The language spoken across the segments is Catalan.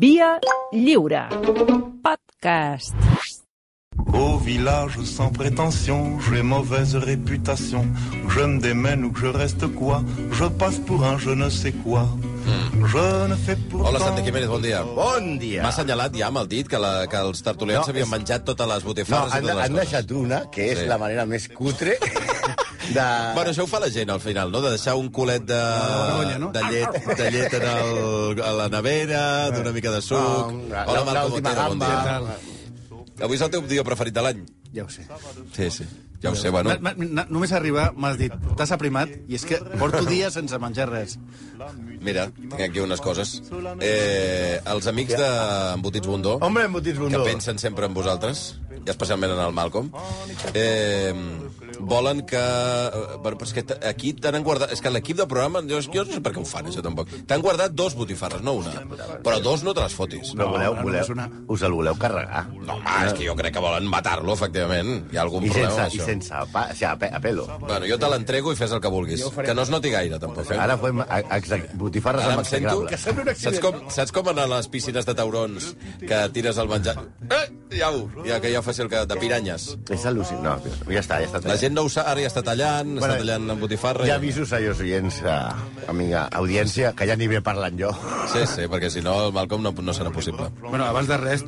Via lliure. Podcast. Au village sans prétention, j'ai mauvaise réputation. Que je me démène ou que je reste quoi, je passe pour un je ne sais quoi. Je ne fais pourtant... Hola, Santi Jiménez, bon dia. Bon dia. M'ha assenyalat ja amb el dit que, la, que els tertulians No, s'havien és- menjat totes les No, botifarres han, i totes les han coses. deixat una, que és Sí. la manera més cutre de... Bueno, això ho fa la gent, al final, no? De deixar un culet de, de, llet, de llet en el, a la nevera, d'una mica de suc... la- Hola, la- Marco Botero, bon dia. Avui és el teu dia preferit de l'any. Ja ho sé. Sí, sí. Ja ho sé, bueno. Ma- ma- Només arribar m'has dit, t'has aprimat, i és que porto dies sense menjar res. Mira, tinc aquí unes coses. Eh, els amics d'Embotits Bundó, Hombre, embotits que bundó. pensen sempre en vosaltres, i especialment en el Malcolm, eh, volen que... eh, Bueno, però és que aquí t'han guardat... És que l'equip de programa, jo, jo no sé per què ho fan, això tampoc. T'han guardat dos botifarres, no una. Però dos no te les fotis. Voleu, no, voleu, és una- us el voleu carregar. No, home, és que jo crec que volen matar-lo, efectivament. Hi ha algun I problema sense, amb i això. sense pa, o sigui, a, pe, a pelo. Bueno, jo te l'entrego i fes el que vulguis. Que no es noti gaire, tampoc. Eh? Ara fem botifarres Ara amb sento... execrable. Saps com, saps com anar a les piscines de taurons que tires el menjar... Eh, ja ho, ja, que ja faci el que... de piranyes. És al·lucinant. No, ja està, ja està. La gent no ho sap, ara ja està tallant, Bueno, està tallant amb botifarra. Ja i- aviso, senyors oients, a, amiga, audiència, que ja ni bé parlant jo. Sí, sí, perquè si no el Malcolm no, no serà possible. Bueno, abans de res,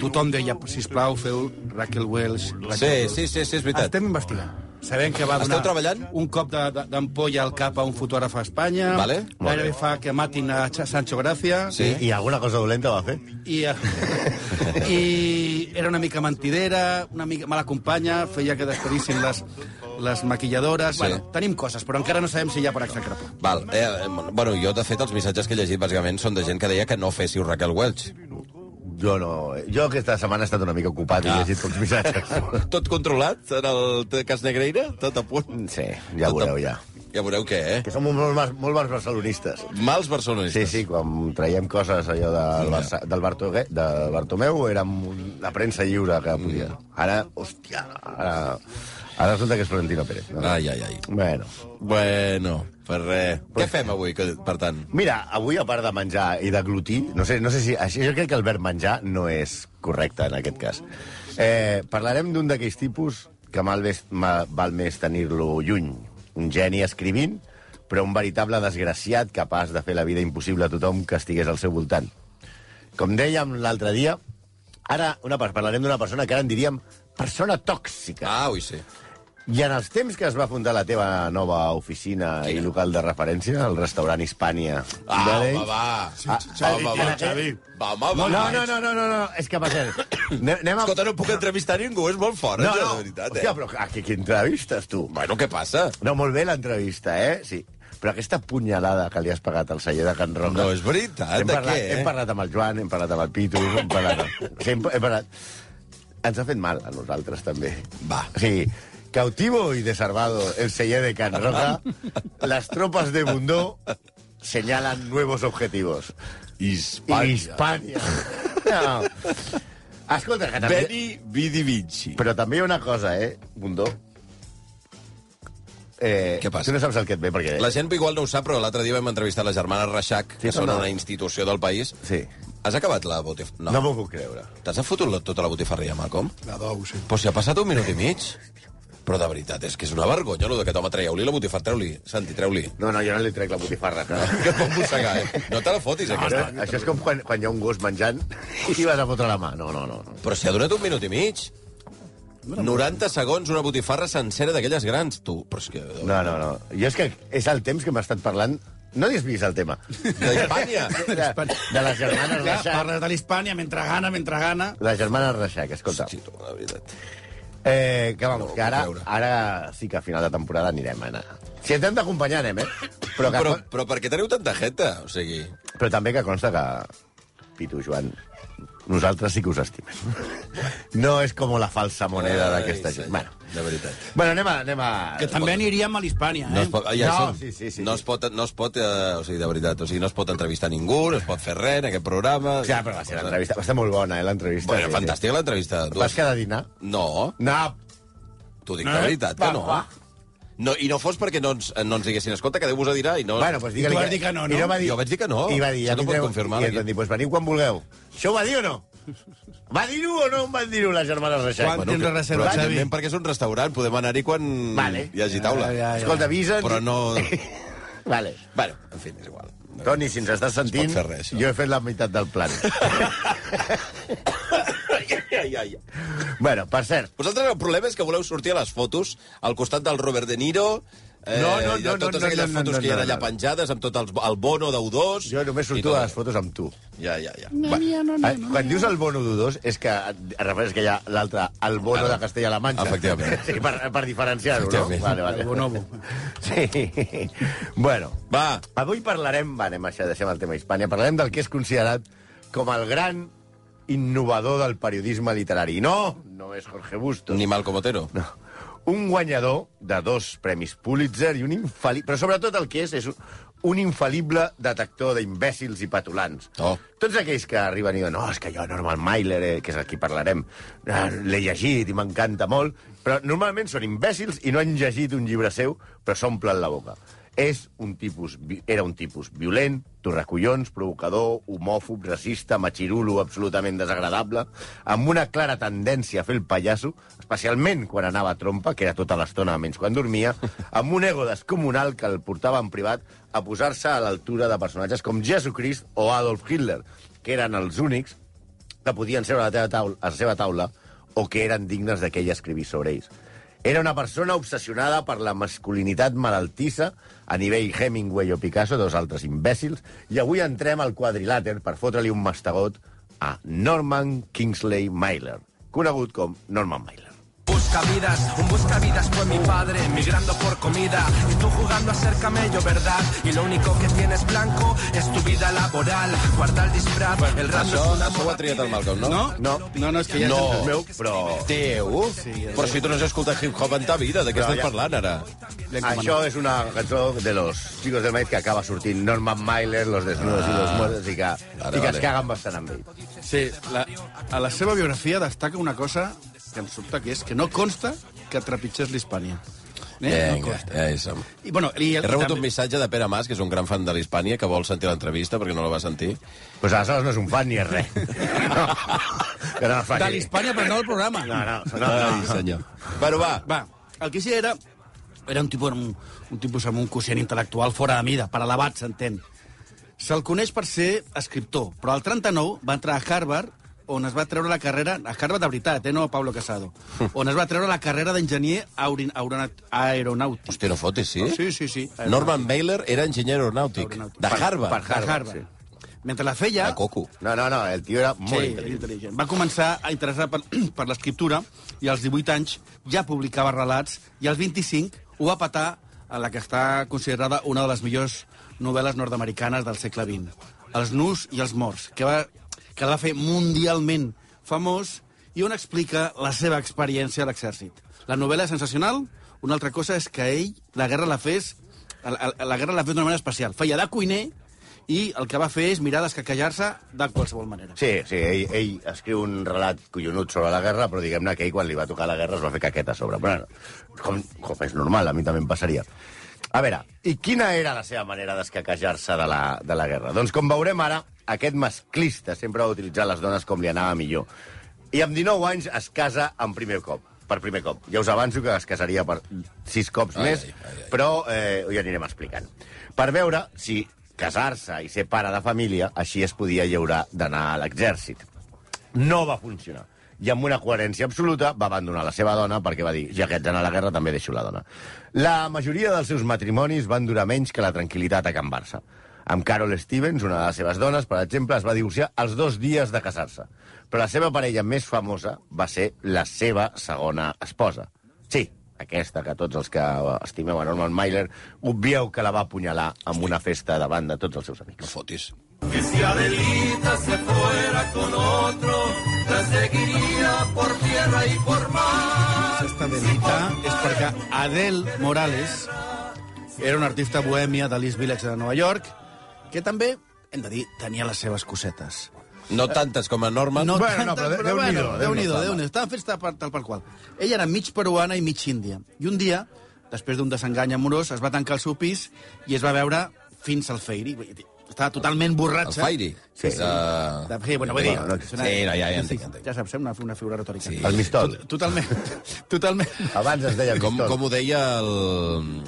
tothom deia, sisplau, feu Raquel Welch. Sí, Raquel sí, sí, sí és veritat. Estem investigant. Sabem que va Esteu donar treballant? un cop de- de- d'ampolla al cap a un fotògraf a Espanya. Vale. Gairebé fa que matin a Sancho Gracia. Sí. I, alguna cosa dolenta va fer? I, eh, I era una mica mentidera, una mica mala companya, feia que despedissin les, les maquilladores. Sí. Bueno, tenim coses, però encara no sabem si hi ha per execrable. Val, eh, eh, bueno, jo, de fet, els missatges que he llegit, bàsicament, són de gent que deia que no féssiu Raquel Welch. Jo no. Jo aquesta setmana he estat una mica ocupat i Ah. he llegit pocs missatges. Tot controlat en el cas Negreira? Tot a punt? Sí, ja Tot a- veureu, ja. Ja veureu què, eh? Que som molt, molt, molt bars barcelonistes. Mals Sí, barcelonistes. sí, quan traiem coses allò del, Barça, del, Bartogué, del Bartomeu, érem un- la premsa lliure que podia. Ara, hòstia, ara, ara resulta que és Florentino Pérez. No? Ai, ai, ai. Bueno. Bueno, per res. Què fem avui, que, per tant? Mira, avui, a part de menjar i de glutir, no sé, no sé si... Així, jo crec que el verb menjar no és correcte en aquest cas. Eh, parlarem d'un d'aquells tipus que mal ves, ma, val més tenir-lo lluny. Un geni escrivint, però un veritable desgraciat capaç de fer la vida impossible a tothom que estigués al seu voltant. Com dèiem l'altre dia, ara una, parlarem d'una persona que ara en diríem persona tòxica. Ah, ui, sí. I en els temps que es va fundar la teva nova oficina i local de referència, el restaurant Hispània... Ah, de home, va. Ah, Home, va. Xavi. Va, home, va. No, no, no, no, no, no, és que per cert... Anem, a... Escolta, no puc entrevistar ningú, és molt fort, No, això, no, de veritat, hòstia, eh? però a qui, qui entrevistes, tu? Bueno, què passa? No, molt bé l'entrevista, eh? Sí. Però aquesta punyalada que li has pagat al celler de Can Roca... No és veritat, hem de parlat, què, eh? Hem parlat amb el Joan, hem parlat amb el Pitu, hem parlat... Sí, hem, hem parlat... Ens ha fet mal a nosaltres, també. Va. Sí, cautivo y desarmado el celler de Can Roca, las tropas de Bundó señalan nuevos objetivos. Hispània. Hispània. No. Escolta, que també... Beni Vidi Vici. Però també hi ha una cosa, eh, Bundó. Eh, Què passa? Tu no saps el que et ve, perquè... La gent igual no ho sap, però l'altre dia vam entrevistar les germanes Reixac, que Sí, són no. una institució del país. Sí. Has acabat la botifarra? No, m'ho puc creure. T'has fotut la- tota la botifarria, Malcolm? La dou, sí. Però si ha passat un minut i mig. Però de veritat, és que és una vergonya, allò d'aquest home, traieu-li la botifarra, treu-li. Santi, treu-li. No, no, jo no li trec la botifarra. Que... Que et pot mossegar, eh? No te la fotis, aquesta. Això, això és com quan, quan hi ha un gos menjant i vas a fotre la mà. No, no, no. no. Però si ha donat un minut i mig. 90 segons, una botifarra sencera d'aquelles grans, tu. Però és que... No, no, no. Jo és que és el temps que m'ha estat parlant... No desvis el tema. D'Hispània. De, de les germanes Reixac. parles de l'Hispània mentre gana, mentre gana. Les germanes Reixac, escolta. Sí, tu, de veritat. Eh, que vamos, No, que ara, ara sí que a final de temporada anirem a anar. Si ens hem d'acompanyar, anem, eh? Però, que, Però, però per què teniu tanta jeta? O sigui... però també que consta que, Pitu, Joan, nosaltres sí que us estimem. No és com la falsa moneda d'aquesta gent. Bueno, De veritat. bueno anem a... Anem a... Que també aniríem a l'Hispània, No eh? es pot, ja No, som. sí, sí, sí, no sí. es pot, no es pot eh, o sigui, de veritat, o sigui, no es pot entrevistar ningú, no es pot fer res en aquest programa. Ja, però va ser l'entrevista. Va ser molt bona, eh, l'entrevista. Bueno, sí, fantàstica l'entrevista. Sí. Vas quedar a dinar? No, No. t'ho dic No, de veritat, que va, no. va. No, I no fos perquè no ens, no ens diguessin, escolta, que Déu vos ho dirà, i no... Bueno, pues digue-li dir que no, no? I va dir, Jo vaig dir que no. I va dir, Això ja no pot vindreu- confirmar, I ens van dir, pues veniu quan vulgueu. Això ho va dir o no? Va dir-ho o no em van dir-ho les germanes Reixac? Quan tens que- reserva, però Xavi? evidentment perquè és un restaurant, podem anar-hi quan Vale. hi hagi taula. Ja, ja, ja. Escolta, avisa'ns... Però no... Vale. bueno, en fi, és igual. Toni, si ens estàs sentint, res, això. jo he fet la meitat del plan. ai, ai. bueno, per cert, Vosaltres el problema és que voleu sortir a les fotos al costat del Robert De Niro, eh, No, no, no, totes no, aquelles no, no, fotos no, que hi ha no, allà no. penjades amb tot el, el bono d'U2... jo només surto a les fotos amb tu. Ja, ja, ja. No, Bueno, no, no, Eh, Quan dius el bono d'U2 és que et refereix que hi ha l'altre, el bono de Castella-La Manxa. Efectivament. Sí, per, per diferenciar-ho, no? Efectivament. Vale, vale. El bonobo. Sí. Bueno, Va, avui parlarem, va, anem a deixar, deixem el tema Hispània, parlarem del que és considerat com el gran innovador del periodisme literari. No, no és Jorge Bustos. ni Malcom Otero. No. Un guanyador de dos premis Pulitzer i un infal·lible... Però sobretot el que és, és un, infal·lible detector d'imbècils i petulants. Oh. Tots aquells que arriben i diuen no, és que jo Norman Mailer, eh, que és el qui parlarem, eh, l'he llegit i m'encanta molt, però normalment són imbècils i no han llegit un llibre seu, però s'omplen la boca. És un tipus, era un tipus violent, torracollons, provocador, homòfob, racista, machirulo, absolutament desagradable, amb una clara tendència a fer el pallasso, especialment quan anava a trompa, que era tota l'estona menys quan dormia, amb un ego descomunal que el portava en privat a posar-se a l'altura de personatges com Jesucrist o Adolf Hitler, que eren els únics que podien seure a la, teva taula, a la seva taula o que eren dignes de que ell escrivís sobre ells. Era una persona obsessionada per la masculinitat malaltissa a nivell Hemingway o Picasso, dos altres imbècils, i avui entrem al quadrilàter per fotre-li un mastegot a Norman Kingsley Mailer, conegut com Norman Mailer. Buscavidas, un buscavidas fue mi padre, migrando por comida. Y tú jugando a ser camello, ¿verdad? Y lo único que tienes blanco es tu vida laboral. Guarda el disfraz, el rap no Això, això ho ha triat el Malcolm, no? No? No. No, no, és que ja... No. És meu, però... Teu? Però si tu no has escoltat hip-hop en ta vida, de què Però estàs ja- parlant, ara? Això és una cançó de los chicos del maíz que acaba sortint Norman Mailer, Los desnudos i los muertos, i que, Vale, i que vale. es caguen bastant amb ell. Sí, la, a la seva biografia destaca una cosa que em sobta, que és que no consta que trepitgés l'Hispània. Eh? No Vinga, consta. ja és... I, bueno, i el, He rebut també- un missatge de Pere Mas, que és un gran fan de l'Hispània, que vol sentir l'entrevista perquè no la va sentir. Pues aleshores no és un fan ni és res. No, que no De ni- l'Hispània, però no del programa. No, no, no, Ai, no. senyor. Bueno, va. Va, el que sí era... Era un tipus, un, un tipus amb un quocient intel·lectual fora de mida, per elevat, s'entén. Se'l coneix per ser escriptor, però al 39 va entrar a Harvard, on es va treure la carrera... A Harvard de veritat, eh, no Pablo Casado. on es va treure la carrera d'enginyer aeronàutic. Hòstia, no fotis, sí? Sí, sí, sí. Norman Mailer era enginyer aeronàutic. Aeronàutic. De Harvard. per De Harvard, Harvard. sí. Mentre la feia... De coco. No, no, no, el tio era molt Sí, intel·ligent. intel·ligent. Va començar a interessar per, per l'escriptura i als 18 anys ja publicava relats i als 25 ho va patar a la que està considerada una de les millors novel·les nord-americanes del segle XX, Els nus i els morts, que, va, que la va fer mundialment famós i on explica la seva experiència a l'exèrcit. La novel·la és sensacional, una altra cosa és que ell la guerra la fes la, la guerra l'ha fet d'una manera especial. Feia de cuiner i el que va fer és mirar d'escaquejar-se de qualsevol manera. Sí, sí, ell, ell escriu un relat collonut sobre la guerra, però diguem-ne que ell, quan li va tocar la guerra, es va fer caqueta a sobre. Bueno, com, com és normal, a mi també em passaria. A veure, i quina era la seva manera d'escaquejar-se de, la, de la guerra? Doncs, com veurem ara, aquest masclista sempre va utilitzar les dones com li anava millor. I amb 19 anys es casa en primer cop per primer cop. Ja us avanço que es casaria per sis cops Ai, més, ai, ai, ai. però eh, ho anirem explicant. Per veure si casar-se i ser pare de família, així es podia lliurar d'anar a l'exèrcit. No va funcionar. I amb una coherència absoluta va abandonar la seva dona perquè va dir, ja que ets anar a la guerra també deixo la dona. La majoria dels seus matrimonis van durar menys que la tranquil·litat a Can Barça. Amb Carol Stevens, una de les seves dones, per exemple, es va divorciar els dos dies de casar-se. Però la seva parella més famosa va ser la seva segona esposa. Sí, aquesta que tots els que estimeu a Norman Mailer obvieu que la va apunyalar amb una festa davant de tots els seus No amics. fotis. Que si Adelita se fuera con otro, la seguiría por tierra y por mar. Aquesta Adelita és perquè Adele Morales era una artista bohèmia de l'East Village de Nova York, que també, hem de dir, tenia les seves cosetes. No tantes com a Norman. No Bueno, no, tantes, però Déu-n'hi-do, bueno, Déu-n'hi-do, Déu-n'hi-do, home. Déu-n'hi-do. Estaven fets tal, tal per qual. Ella era mig peruana i mig índia. I un dia després d'un desengany amorós, es va tancar al seu pis i es va veure fins al feiri. Estava totalment El borratxa. Fairi. Sí. És, uh... De, sí, bueno, vull dir... No, no, sí, no, ja- ja entenc, entenc. Ja saps, eh, una, una figura retòrica. Sí. El mistol. Tot- Totalment. Totalment. Abans es deia Com, Mistol. com ho deia el,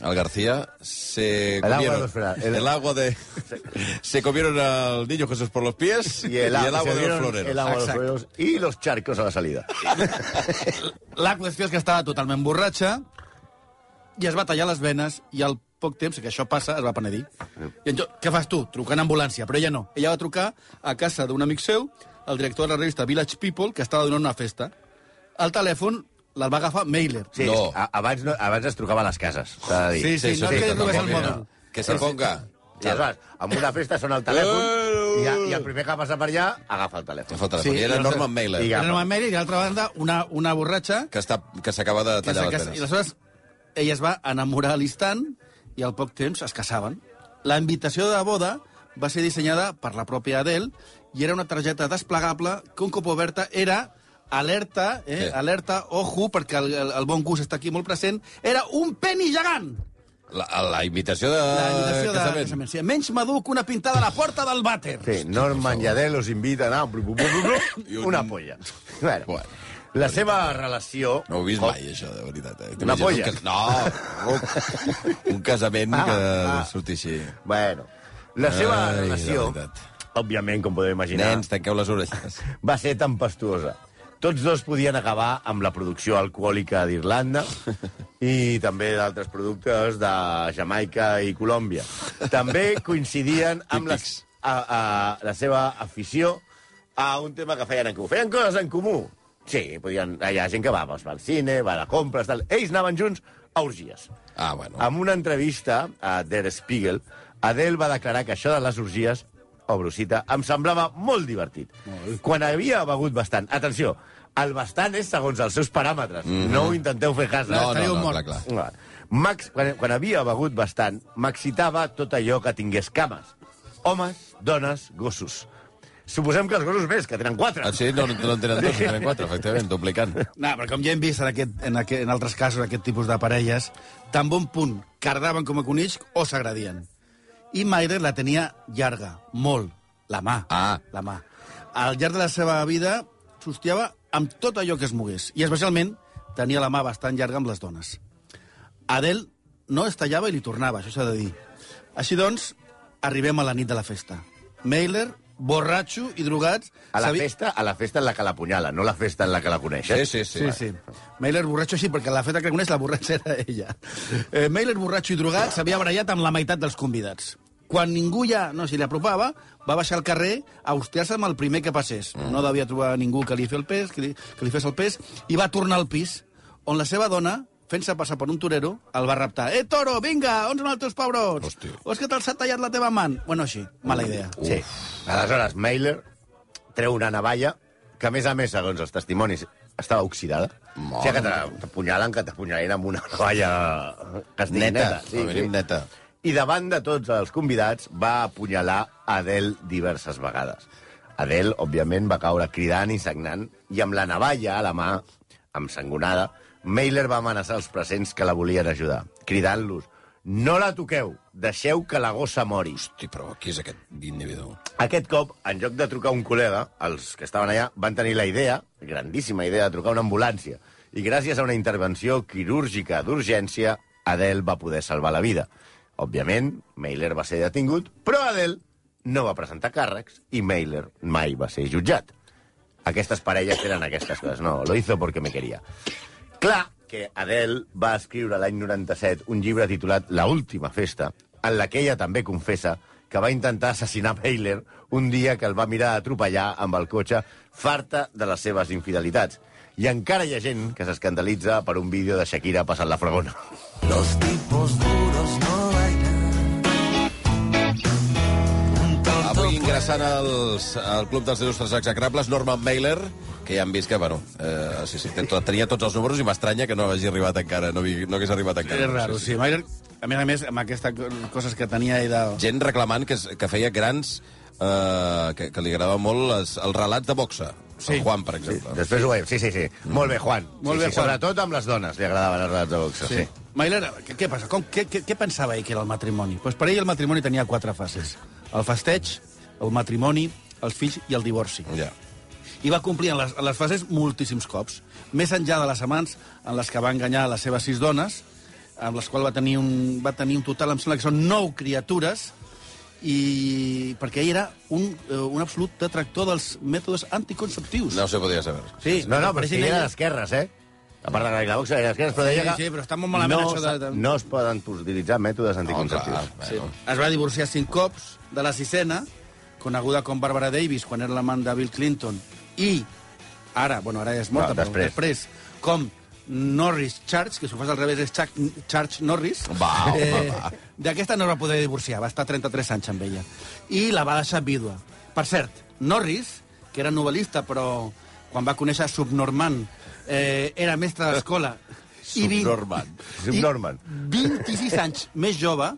el García, se El agua comieron, de fra- el- el agua de... se comieron al niño Jesús por los pies Y el, agua se de los floreros. El agua de los floreros y los charcos a la salida. La qüestió és que estava totalment borratxa i es va tallar les venes i al poc temps que això passa es va penedir. I en jo, què fas tu? Trucant a ambulància. Però ella no. Ella va trucar a casa d'un amic seu, el director de la revista Village People, que estava donant una festa. El telèfon el va agafar Mailer. Sí, No. no. abans, no, abans es trucava a les cases, s'ha de dir. Sí, sí, no sí, és que robés el mòbil. Que se ponga. I aleshores, en una festa sona el telèfon i, i el primer que passa per allà agafa el telèfon. Que fa el telèfon. Sí, I era i Norman Mailer, i Era agafa. Norman Mailer i, d'altra banda, una, una borratxa que està que s'acaba de tallar se les casa- I aleshores ella es va enamorar a l'instant i al poc temps es casaven. La invitació de boda va ser dissenyada per la pròpia Adele i era una targeta desplegable que un cop oberta era alerta, eh? Sí. alerta, ojo, perquè el, el, el bon gust està aquí molt present, era un penny gegant! La, la invitació de La invitació de casament. casament. Sí, menys madur que una pintada a la porta del vàter. Sí, Norman i Adele us inviten a... blu, blu, blu, blu, I blu, un- Una polla. Bueno, Bueno. la seva relació... No ho he vist mai, això, de veritat. Eh? Una polla? Un cas... No, un casament Ah, que ah. surti així. Bueno, la seva Ai, relació, òbviament, com podeu imaginar, Nens, tanqueu les orelles. va ser tempestuosa. Tots dos podien acabar amb la producció alcohòlica d'Irlanda i també d'altres productes de Jamaica i Colòmbia. També coincidien amb les, a, a, la seva afició a un tema que feien en comú. Feien coses en comú. Sí, podien, hi ha gent que va, doncs, va al cine, va a la compra, tal. Ells anaven junts a orgies. Ah, bueno. En una entrevista a Der Spiegel, Adele va declarar que això de les orgies, obro cita, em semblava molt divertit. Quan havia begut bastant... Atenció, el bastant és segons els seus paràmetres. No ho intenteu fer cas. Mhm. No, no, no, morts. clar, clar. No. Max, quan, quan havia begut bastant, m'excitava tot allò que tingués cames. Homes, dones, gossos. Suposem que els gossos més, que tenen quatre. Ah, sí? No, no, no en tenen dos, en tenen quatre, efectivament, duplicant. No, però com ja hem vist en, aquest, en, aquest, en altres casos aquest tipus de parelles, tan bon punt cardaven com a conills o s'agradien. I Maider la tenia llarga, molt, la mà. Ah. La mà. Al llarg de la seva vida s'hostiava amb tot allò que es mogués, i especialment tenia la mà bastant llarga amb les dones. Adele no es tallava i li tornava, això s'ha de dir. Així doncs, arribem a la nit de la festa. Mailer, borratxo i drogats... A la, festa, a la festa en la que l'apunyala, no la festa en la que la coneix. Sí, Eh? sí, sí. Sí, sí. Mailer borratxo sí, perquè la feta que coneix la borratxa era ella. Eh, Mailer borratxo i drogat s'havia barallat amb la meitat dels convidats. Quan ningú ja no s'hi li apropava, va baixar al carrer a hostiar-se amb el primer que passés. No devia trobar ningú que li, fes el pes, que, li, que li fes el pes, i va tornar al pis, on la seva dona, fent-se passar per un torero, el va raptar. Eh, toro, vinga, on són els teus pebrots? Hòstia. O és que te'ls ha tallat la teva man? Bueno, així, mala idea. Sí. Aleshores, Mailer treu una navalla que, a més a més, segons els testimonis, estava oxidada. Mare o sigui que t'a- t'apunyalen, que t'apunyalen amb una navalla Neta, neta. a mínim neta. I davant de tots els convidats va apunyalar Adele diverses vegades. Adele, òbviament, va caure cridant i sagnant, i amb la navalla a la mà, ensangonada, Mailer va amenaçar els presents que la volien ajudar, cridant-los «No la toqueu, deixeu que la gossa mori». Hosti, però qui és aquest individu? Aquest cop, en lloc de trucar un col·lega, els que estaven allà van tenir la idea, grandíssima idea, de trucar una ambulància. I gràcies a una intervenció quirúrgica d'urgència, Adele va poder salvar la vida. Òbviament, Mailer va ser detingut, però Adele no va presentar càrrecs i Mailer mai va ser jutjat. Aquestes parelles eren aquestes coses. No, lo hizo porque me quería. Clar que Adele va escriure l'any 97 un llibre titulat La última festa, en la que ella també confessa que va intentar assassinar Mailer un dia que el va mirar atropellar amb el cotxe farta de les seves infidelitats. I encara hi ha gent que s'escandalitza per un vídeo de Shakira passant la fregona. Los tipos duros ingressant als, al Club dels Il·lustres Execrables, Norman Mailer, que ja hem vist que, bueno, eh, sí, sí, tenia tots els números i m'estranya que no hagi arribat encara, no, vi- no hagués arribat encara. És raro, sí. Mailer, a més a més, amb aquestes coses que tenia i de... Gent reclamant que, es- que feia grans... Eh, que, que li agradava molt les, els relats de boxa. Sí. El Juan, per exemple. Després ho veiem. Sí, sí, sí. Molt bé, Juan. Molt sí, bé, sí, Juan. Sobretot amb les dones li agradaven els relats de boxa. Sí. Sí. Mailer, què, què passa? Com, què, què, què pensava ell que era el matrimoni? Pues per ell el matrimoni tenia quatre fases. El festeig, el matrimoni, els fills i el divorci. Ja. I va complir en les, en les fases moltíssims cops. Més enllà de les amants en les que va enganyar les seves sis dones, amb les quals va tenir un, va tenir un total, em sembla que són nou criatures, i perquè ell era un, eh, un absolut detractor dels mètodes anticonceptius. No se podia saber. Sí, No, no, però ell era d'esquerres, eh? A part de la la boxa, era d'esquerres, però deia Sí, que sí, però està molt malament no, això de- no es poden utilitzar mètodes anticonceptius. clar. Sí. Bueno. Es va divorciar cinc cops de la sisena, coneguda com Barbara Davis, quan era l'amant de Bill Clinton, i ara, bueno, ara és morta, No, però després. després, com Norris Church, que si ho fas al revés és Chuck, Church Norris. Va, va. D'aquesta no es va poder divorciar, va estar 33 anys amb ella. I la va deixar vídua. Per cert, Norris, que era novel·lista, però quan va conèixer Subnormand, eh, era mestre d'escola. i Subnormand. Subnormand. i 26 anys més jove,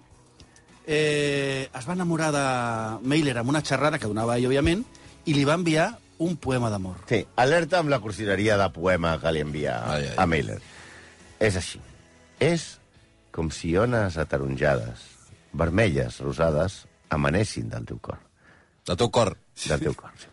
eh, es va enamorar de Mailer amb una xerrada que donava ell, òbviament, i li va enviar un poema d'amor. Sí, alerta amb la cursileria de poema que li envia Ai, ai. a Mailer. És així. És com si ones ataronjades, vermelles, rosades, emanessin del teu cor. De teu cor. Del teu cor, sí.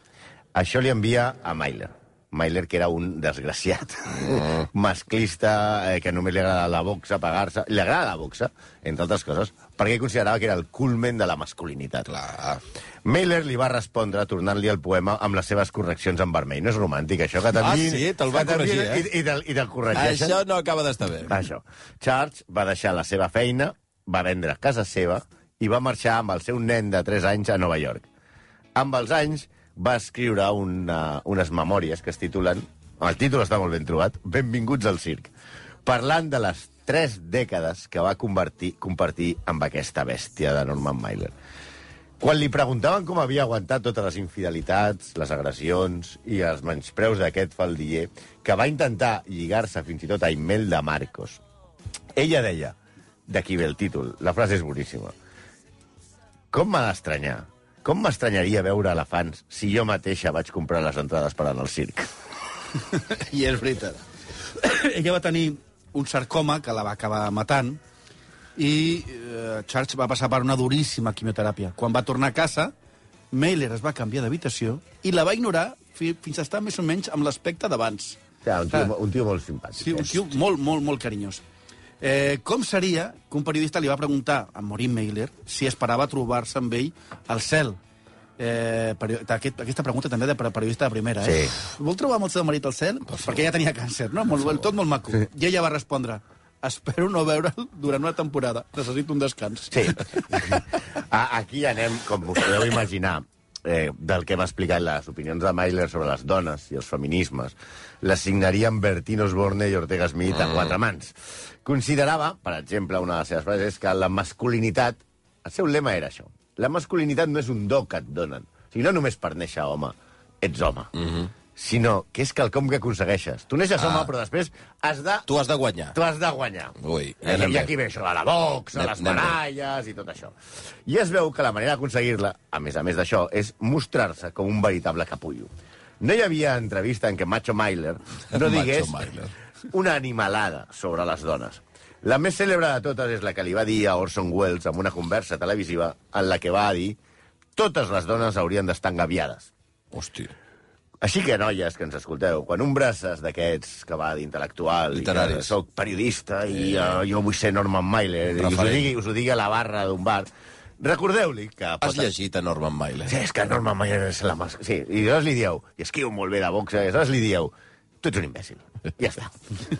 Això li envia a Mailer. Mailer, que era un desgraciat, masclista, eh, que només li agrada la boxa, pagar-se... Li agrada la boxa, entre altres coses, perquè considerava que era el culmen de la masculinitat. Clar. Mailer li va respondre tornant-li el poema amb les seves correccions en vermell. No és romàntic, això, que t'enviïn... Ah, sí? Te'l va corregir, eh? I, i, te'l, i te'l corregeixen. Això no acaba d'estar bé. Això. Charles va deixar la seva feina, va vendre casa seva i va marxar amb el seu nen de 3 anys a Nova York. Amb els anys va escriure una, unes memòries que es titulen, el títol està molt ben trobat, Benvinguts al circ, parlant de les tres dècades que va convertir, compartir amb aquesta bèstia de Norman Mailer. Quan li preguntaven com havia aguantat totes les infidelitats, les agressions i els menyspreus d'aquest faldiller, que va intentar lligar-se fins i tot a Imelda Marcos, ella deia, d'aquí ve el títol, la frase és boníssima, com m'ha d'estranyar? Com m'estranyaria veure elefants si jo mateixa vaig comprar les entrades per anar al circ? I és veritat. Ella va tenir un sarcoma que la va acabar matant i eh, Church va passar per una duríssima quimioteràpia. Quan va tornar a casa, Mailer es va canviar d'habitació i la va ignorar fi, fins a estar més o menys amb l'aspecte d'abans. Ja, un, tio, un tio molt simpàtic. Sí, un tio molt, molt, molt carinyós. Eh, com seria que un periodista li va preguntar a Maureen Mailer si esperava trobar-se amb ell al cel? Eh, peri- aquest, aquesta pregunta també de per- periodista de primera, eh? Sí. Vol trobar amb el seu marit al cel? Perquè ella tenia càncer, no? Molt, tot molt maco. I ella va respondre, espero no veure'l durant una temporada. Necessito un descans. Sí. Aquí anem, com us podeu imaginar, eh, del que hem explicat les opinions de Mailer sobre les dones i els feminismes, les signarien Bertín Osborne i Ortega Smith a quatre mans. Considerava, per exemple, una de les seves frases, que la masculinitat, el seu lema era això, la masculinitat no és un do que et donen. O sigui, no només per néixer home, ets home, sinó que és quelcom que aconsegueixes. Tu neixes home, però després has de... Tu has de guanyar. Tu has de guanyar. Ui, I, I aquí ve això de la boxa, Anem- les medalles i tot això. I es veu que la manera d'aconseguir-la, a més a més d'això, és mostrar-se com un veritable capullo. No hi havia entrevista en què Macho Mailer no digués una animalada sobre les dones. La més cèlebre de totes és la que li va dir a Orson Welles en una conversa televisiva en la que va dir totes les dones haurien d'estar engaviades. Hosti. Així que, noies, que ens escolteu, quan un braces d'aquests que va d'intel·lectual i Literaris. soc periodista i uh, jo vull ser Norman Mailer i us ho, digui, us ho digui a la barra d'un bar, recordeu-li que... Has llegit a Norman Mailer? Sí, és que Norman Mailer és la mas... Sí, i llavors li dieu, i escriu molt bé de boxa, i llavors li dieu, tu ets un imbècil. Ja està.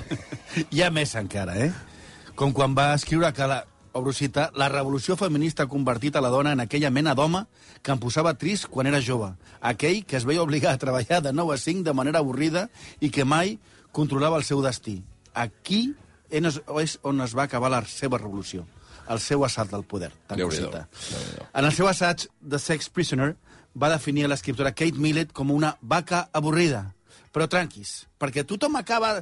Hi ha més encara, eh? Com quan va escriure que la, obro cita, la revolució feminista ha convertit a la dona en aquella mena d'home que em posava trist quan era jove. Aquell que es veia obligat a treballar de 9 a 5 de manera avorrida i que mai controlava el seu destí. Aquí és on es va acabar la seva revolució, el seu assalt del poder. Déu-n'hi-do, cita. Déu-n'hi-do. En el seu assaig The Sex Prisoner va definir l'escriptora Kate Millett com una vaca avorrida. Però tranquis, perquè tothom acaba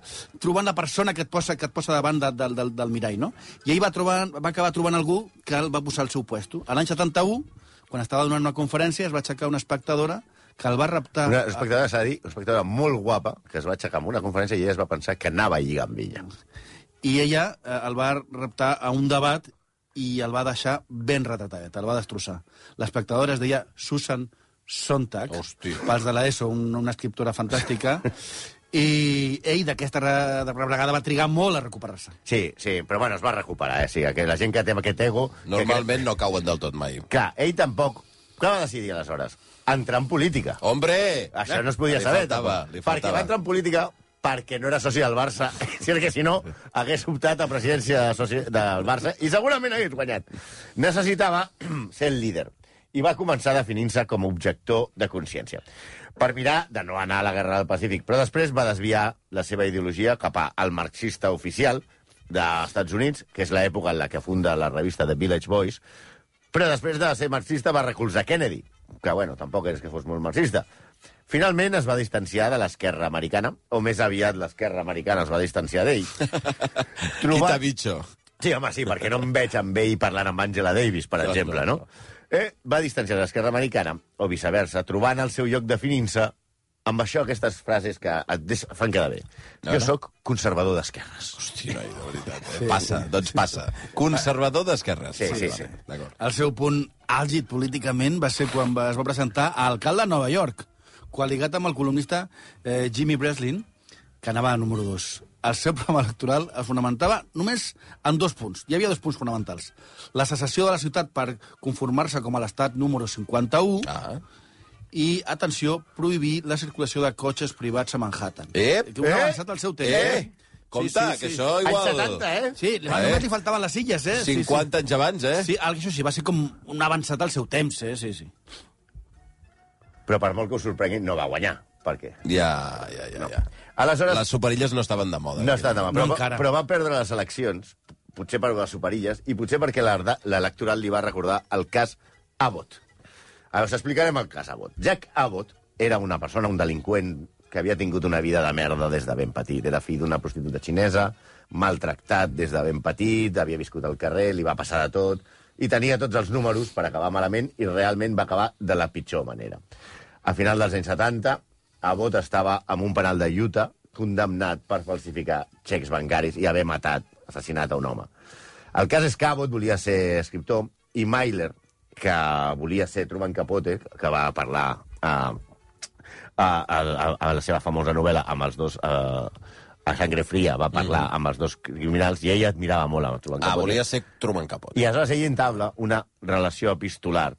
trobant la persona que et posa, que et posa davant de, del, del, del mirall, no? I ell va, trobar, va acabar trobant algú que el va posar al seu puesto. A l'any 71, quan estava donant una conferència, es va aixecar una espectadora que el va raptar... Una espectadora, s'ha de dir, una espectadora molt guapa, que es va aixecar en una conferència i ella es va pensar que anava a lligar amb ella. i ella eh, el va reptar a un debat i el va deixar ben retratadet, el va destrossar. L'espectadora es deia Susan Sontag, Hosti. pels de l'ESO, un, una escriptora fantàstica, i ell d'aquesta re- de vegada va trigar molt a recuperar-se. Sí, sí, però bueno, es va recuperar, eh? Sí, que la gent que té aquest ego... Normalment no cauen del tot mai. Que, clar, ell tampoc... Què va decidir, aleshores? Entrar en política. Hombre! Això no es podia Li saber, faltava, tampoc. li Perquè va entrar en política perquè no era soci del Barça, si que si no hagués optat a presidència de soci del Barça i segurament hagués guanyat. Necessitava ser el líder i va començar definint-se com a objector de consciència per mirar de no anar a la Guerra del Pacífic, però després va desviar la seva ideologia cap al marxista oficial dels Estats Units, que és l'època en la que funda la revista The Village Boys, però després de ser marxista va recolzar Kennedy, que, bueno, tampoc és que fos molt marxista. Finalment es va distanciar de l'esquerra americana, o més aviat l'esquerra americana es va distanciar d'ell. Quita bitxo. Sí, home, sí, perquè no em veig amb ell parlant amb Angela Davis, per exemple, no? Eh, va distanciar de l'esquerra americana, o viceversa, trobant el seu lloc definint-se amb això, aquestes frases que et deix... fan quedar bé. No, jo no. sóc conservador d'esquerres. Hòstia, noi, de veritat. Eh? Passa, doncs passa. Conservador d'esquerres. Sí, sí, sí. D'acord. El seu punt àlgid políticament va ser quan va, es va presentar a alcalde de Nova York, coaligat amb el columnista eh, Jimmy Breslin, que anava a número 2. El seu programa electoral es fonamentava només en dos punts. Hi havia dos punts fonamentals. La secessió de la ciutat per conformar-se com a l'estat número 51 Ah. i, atenció, prohibir la circulació de cotxes privats a Manhattan. Ep, que un eh, avançat al seu temps. Eh! Compte, que això igual... Anys 70, eh? Sí, li, Eh? només li faltaven les silles, eh? 50 anys abans, eh? Sí, sí. sí, això sí, va ser com un avançat al seu temps, eh? Sí, sí. Però per molt que us sorprengui, no va guanyar. Per què? Ja, ja, ja. ja. Aleshores, Les superilles no estaven de moda. no està demà, però, No va- encara. però va perdre les eleccions, potser per les superilles, i potser perquè l'electoral li va recordar el cas Abbott. Ara us explicarem el cas Abbott. Jack Abbott era una persona, un delinqüent, que havia tingut una vida de merda des de ben petit. Era fill d'una prostituta xinesa, maltractat des de ben petit, havia viscut al carrer, li va passar de tot, i tenia tots els números per acabar malament, i realment va acabar de la pitjor manera. A final dels anys 70, Abbott estava en un penal de Utah, condemnat per falsificar xecs bancaris i haver matat, assassinat a un home. El cas és que Abbott volia ser escriptor i Myler, que volia ser Truman Capote, que va parlar a, a, a, a la seva famosa novel·la amb els dos... A, a Sangre Fria va parlar amb els dos criminals i ella admirava molt a Truman Ah, Capote. volia ser Truman Capote. I aleshores ell entabla una relació epistolar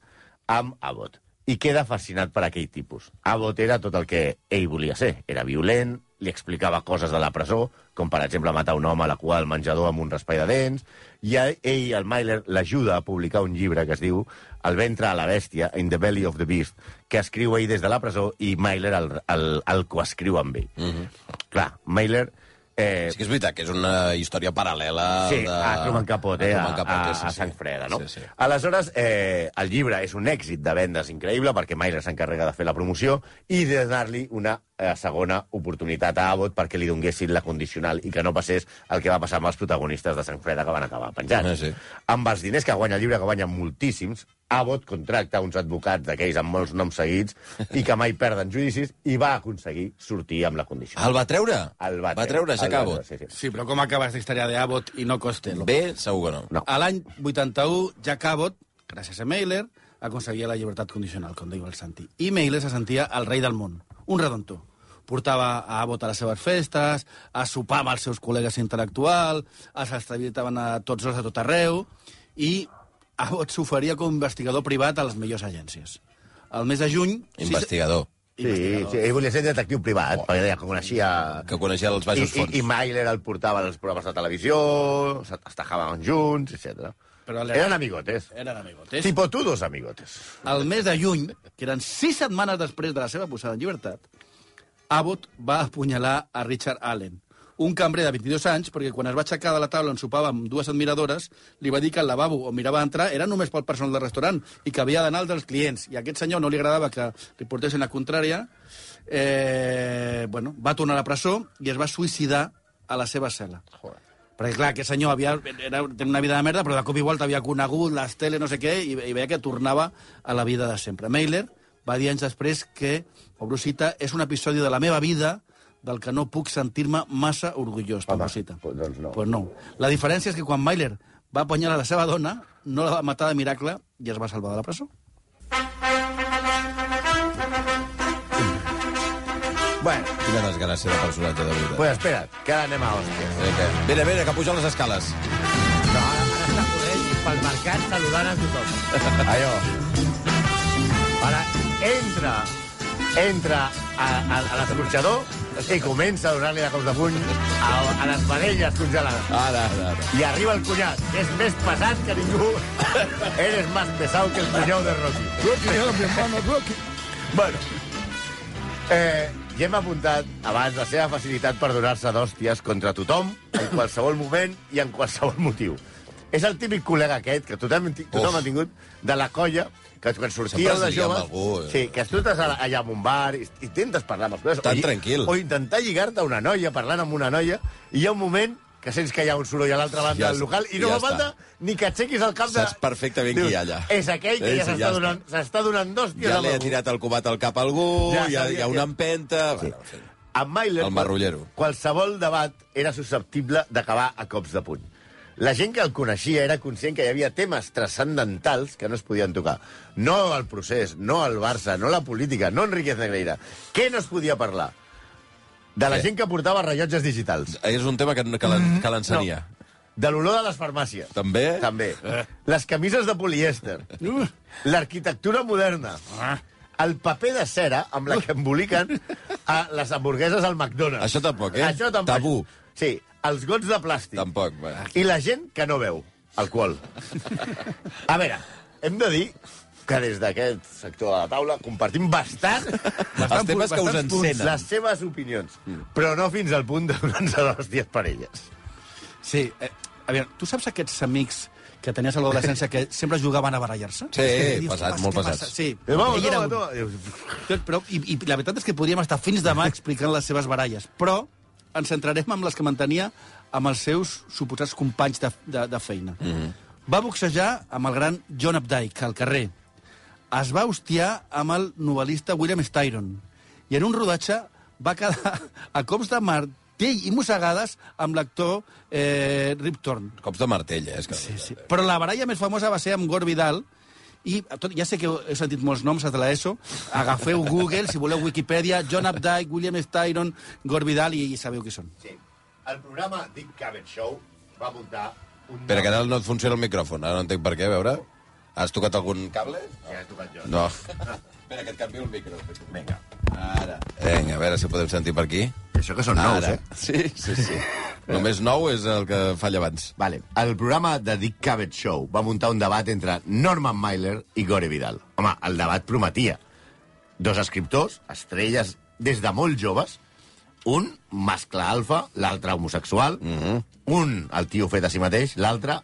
amb Abbott i queda fascinat per aquell tipus. Abbott era tot el que ell volia ser. Era violent, li explicava coses de la presó, com per exemple matar un home a la cua del menjador amb un raspall de dents, i ell, el Myler, l'ajuda a publicar un llibre que es diu El ventre a la bèstia, In the Belly of the Beast, que escriu ell des de la presó i Myler el, el, el coescriu amb ell. Mm -hmm. Clar, Myler... Eh, És que és veritat que és una història paral·lela Sí, de... a Truman Capote, a, a, Truman Capote, a, sí, a sí. sang freda, no? Sí, sí. Aleshores, eh, el llibre és un èxit de vendes increïble perquè Myler s'encarrega de fer la promoció i de donar-li una eh, segona oportunitat a Abbott perquè li donguessin la condicional i que no passés el que va passar amb els protagonistes de sang freda que van acabar penjats. Ah, sí. Amb els diners que guanya el llibre, que guanya moltíssims, Abbott contracta uns advocats d'aquells amb molts noms seguits i que mai perden judicis i va aconseguir sortir amb la condició. El va treure? El va va treure, ja el va acabo. treure, Sí, sí. Sí, però com acaba aquesta història d'Abbott i no Costello? Bé, segur que no. No. A l'any 81, Jack Abbott, gràcies a Mailer, aconseguia la llibertat condicional, com diu el Santi. I Mailer se sentia el rei del món, un redontor. Portava a Abbott a les seves festes, a sopar amb els seus col·legues intel·lectuals, els estabilitaven a tots dos a tot arreu, i Abbott s'oferia com a investigador privat a les millors agències. El mes de juny... Investigador. Sí, sí, ell volia ser detectiu privat, oh. perquè deia que coneixia... Que coneixia els I, baixos i, fons. I Myler el portava als programes de televisió, estajaven junts, etc. Però Eren amigotes. Eren amigotes. Tipo tu dos amigotes. El mes de juny, que eren sis setmanes després de la seva posada en llibertat, Abbott va apunyalar a Richard Allen, un cambrer de 22 anys, perquè quan es va aixecar de la taula on sopava amb dues admiradores, li va dir que el lavabo on mirava entrar era només pel personal del restaurant i que havia d'anar al dels clients. I a aquest senyor no li agradava que li portessin la contrària, eh, bueno, va tornar a la presó i es va suïcidar a la seva cel·la. Perquè, clar, aquest senyor havia, era, tenia una vida de merda, però de cop i volta havia conegut les tele, no sé què, i, i veia que tornava a la vida de sempre. Mailer va dir anys després que, pobrosita, és un episodi de la meva vida del que no puc sentir-me massa orgullós, Home, Tomosita. pues doncs no. Pues no. La diferència és que quan Myler va apanyar la seva dona, no la va matar de miracle i es va salvar de la presó. Bueno, Quina desgràcia de personatge, de veritat. pues espera't, que ara anem a hòsties. Eh, què? Vine, vine, que puja les escales. No, ara, ara està corrent pel mercat saludant a tothom. Allò. Ara entra, entra a, a, a l'escorxador i comença a donar-li de cops de puny a, a les parelles congelades. Ara, ara, ara. I arriba el cunyat, que és més pesat que ningú. Eres más pesado que el cunyau de Rocky. Rocky, era mi hermano Rocky. Bueno, eh, ja hem apuntat abans la seva facilitat per donar-se d'hòsties contra tothom, en qualsevol moment i en qualsevol motiu. És el típic col·lega aquest, que tothom, tothom ha tingut, de la colla, que quan sortíeu de joves... algú, eh? Sí, que tu estàs allà allà en un bar i i intentes parlar amb els col·legues. Tan o tranquil. O intentar lligar-te a una noia, parlant amb una noia, i hi ha un moment que sents que hi ha un soroll a l'altra banda Ja del local i no ja fa falta ni que aixequis el cap de... Saps perfectament qui hi ha allà. És aquell que Sí, ja sí, s'està ja donant, donant d'hòsties Ja amb li ha tirat el cubat al cap a algú, Ja ja, hi ha, hi ha una empenta... Sí. Bueno, en fi. Amb Myler, El marrullero. qualsevol debat era susceptible d'acabar a cops de puny. La gent que el coneixia era conscient que hi havia temes transcendentals que no es podien tocar. No el procés, no el Barça, no la política, no Enriquez Negreira. Què no es podia parlar? De la Què? gent que portava rellotges digitals. És un tema que, que l'en- que l'ensenia. De l'olor de les farmàcies. També? També. Les camises de polièster. L'arquitectura moderna. El paper de cera amb la que emboliquen a les hamburgueses al McDonald's. Això tampoc, eh? Això tampoc. Tabú. Sí, els gots de plàstic. Tampoc. Bueno. I la gent que no veu alcohol. A veure, hem de dir que des d'aquest sector de la taula compartim bastant, Els temes que us encenen. les seves opinions, però no fins al punt de donar-nos d'hòsties per elles. Sí, eh, a veure, tu saps aquests amics que tenies a l'adolescència que sempre jugaven a barallar-se? Sí, Que dius, pesats, "Què molt pesats. passa?" Sí, Eh, vamos, un. toma. Però, però, i, I la veritat és que podríem estar fins demà explicant les seves baralles, però ens centrarem en les que mantenia amb els seus suposats companys de, de, de feina. Mm -hmm. Va boxejar amb el gran John Updike al carrer. Es va hostiar amb el novel·lista William Styron. I en un rodatge va quedar a cops de martell i mossegades amb l'actor eh, Rip Torn. Cops de martell, eh? És que... Sí, sí. Però la baralla més famosa va ser amb Gore Vidal, i tot, ja sé que he sentit molts noms a l'ESO, agafeu Google, si voleu Wikipedia, John Updike, William Styron, Gore Vidal, i, i sabeu qui són. Sí. El programa Dick Cavett Show va muntar un... Espera, que ara no et funciona el micròfon. Ara no entenc per què, a veure. Has tocat algun cable? Ja he tocat jo. No. Espera, que et canvio el micro. Vinga. Ara. Vinga, a veure si podem sentir per aquí. Això que són nous, Ara. eh? Sí, sí, sí. Només nou és el que falla abans. Vale. El programa de Dick Cavett Show va muntar un debat entre Norman Mailer i Gore Vidal. Home, el debat prometia. Dos escriptors, estrelles des de molt joves, un mascle alfa, l'altre homosexual, mm -hmm. un el tio fet a si mateix, l'altre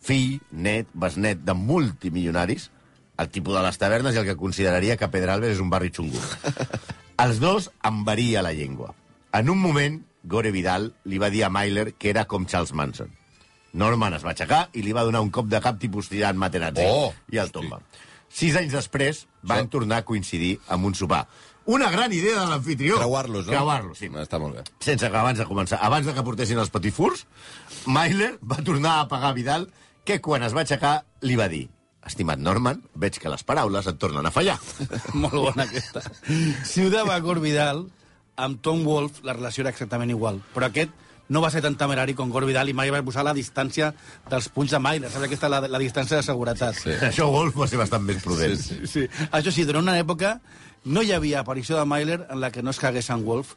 fill, net, besnet de multimilionaris, el tipus de les tavernes i el que consideraria que Pedralbes és un barri xungo. Els dos envaria la llengua. En un moment, Gore Vidal li va dir a Myler que era com Charles Manson. Norman es va aixecar i li va donar un cop de cap tipus tirant Materazzi Oh, i el tomba. Sis anys després van Això- tornar a coincidir amb un sopar. Una gran idea de l'anfitrió. Creuar-los, no? Creuar-los, sí. Està molt bé. Sense que abans de començar, abans de que portessin els patifurs, Myler va tornar a pagar Vidal, que quan es va aixecar li va dir Estimat Norman, veig que les paraules et tornen a fallar. Molt bona aquesta. Ciudad va Gore Vidal, amb Tom Wolfe la relació era exactament igual, però aquest no va ser tan temerari com Gore Vidal i mai va posar la distància dels punys de Myler. Saps aquesta la, la distància de seguretat. Sí. Això Wolf va ser bastant més prudent. Sí, sí. Sí. Això sí, durant una època no hi havia aparició de Myler en la que no es cagués en Wolf,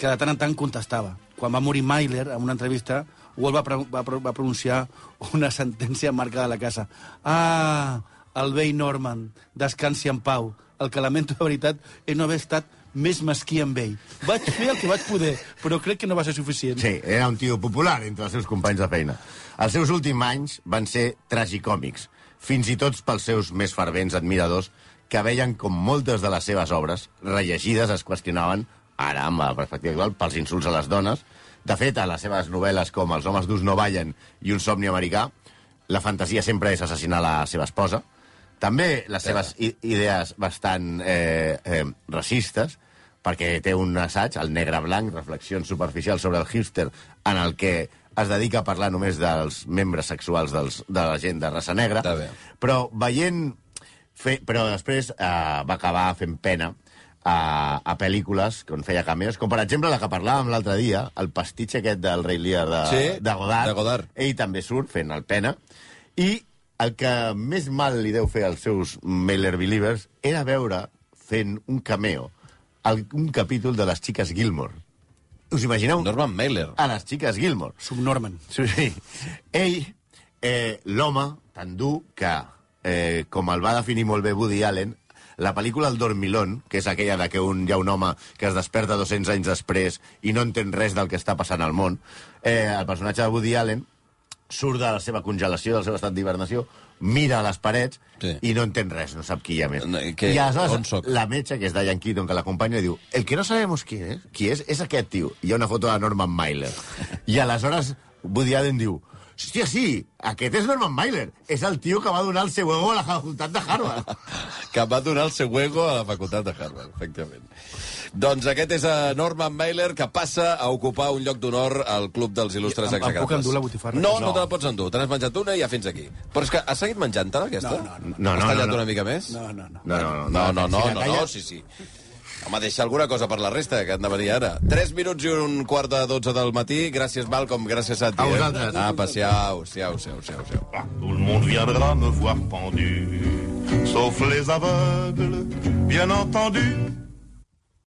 que de tant en tant contestava. Quan va morir Myler, en una entrevista, Wolf va, va, va pronunciar una sentència marcada a la casa. Ah, el vell Norman, descansi en pau. El que lamento de veritat és no haver estat més mesquí amb ell. Vaig fer el que vaig poder, però crec que no va ser suficient. Sí, era un tio popular entre els seus companys de feina. Els seus últims anys van ser tragicòmics, fins i tot pels seus més fervents admiradors, que veien com moltes de les seves obres, rellegides, es qüestionaven, ara, amb la perspectiva actual, pels insults a les dones. De fet, a les seves novel·les com Els homes d'ús no ballen i Un somni americà, la fantasia sempre és assassinar la seva esposa. També les seves idees bastant eh, eh, racistes perquè té un assaig, el negre blanc, reflexions superficials sobre el hipster, en el que es dedica a parlar només dels membres sexuals dels, de la gent de raça negra. Però veient... Fe, però després eh, va acabar fent pena a, a pel·lícules on feia cameos, com per exemple la que parlàvem l'altre dia, el pastitx aquest del Rei Lear de, Sí, de, Godard. de Godard. Ell també surt fent el pena. I el que més mal li deu fer als seus Mailer Believers era veure fent un cameo al, un capítol de les xiques Gilmore. Us imagineu? Norman Mailer. A les xiques Gilmore. Subnorman. Sí, sí. Ell, eh, l'home tan dur que, eh, com el va definir molt bé Woody Allen, la pel·lícula El Dormilón, que és aquella de que un, hi ha un home que es desperta 200 anys després i no entén res del que està passant al món, eh, el personatge de Woody Allen surt de la seva congelació, del seu estat d'hibernació, mira a les parets Sí. i no entén res, no sap qui hi ha més. No, que- I aleshores la metge, que és Diane Keaton, que l'acompanya, diu el que no sabemos qui és, qui és, és aquest tio. I hi ha una foto de Norman Mailer. I aleshores Woody Allen diu hòstia, sí, aquest és Norman Mailer. És el tio que va donar el seu ego a la facultat de Harvard. que va donar el seu ego a la facultat de Harvard, efectivament. Doncs aquest és a Norman Mailer, que passa a ocupar un lloc d'honor al Club dels Il·lustres Em- em puc endur la botifarra? No, no, No. te la pots endur. Te n'has menjat una i ja fins aquí. Però és que has seguit menjant-te-la, aquesta? No, no, no. No, Has no, tallat no, no. una mica més? No, no, no. No, no, No, no, no, Si la no, talla- no, sí, sí. Home, deixa alguna cosa per la resta, que han de venir ara. 3 minuts i un quart de 12 del matí. Gràcies, Malcolm, gràcies, Santi. A eh? vosaltres. Apa, siau, siau, siau, siau, siau. Tout le monde viendra me voir pendu, sauf les aveugles, bien entendu.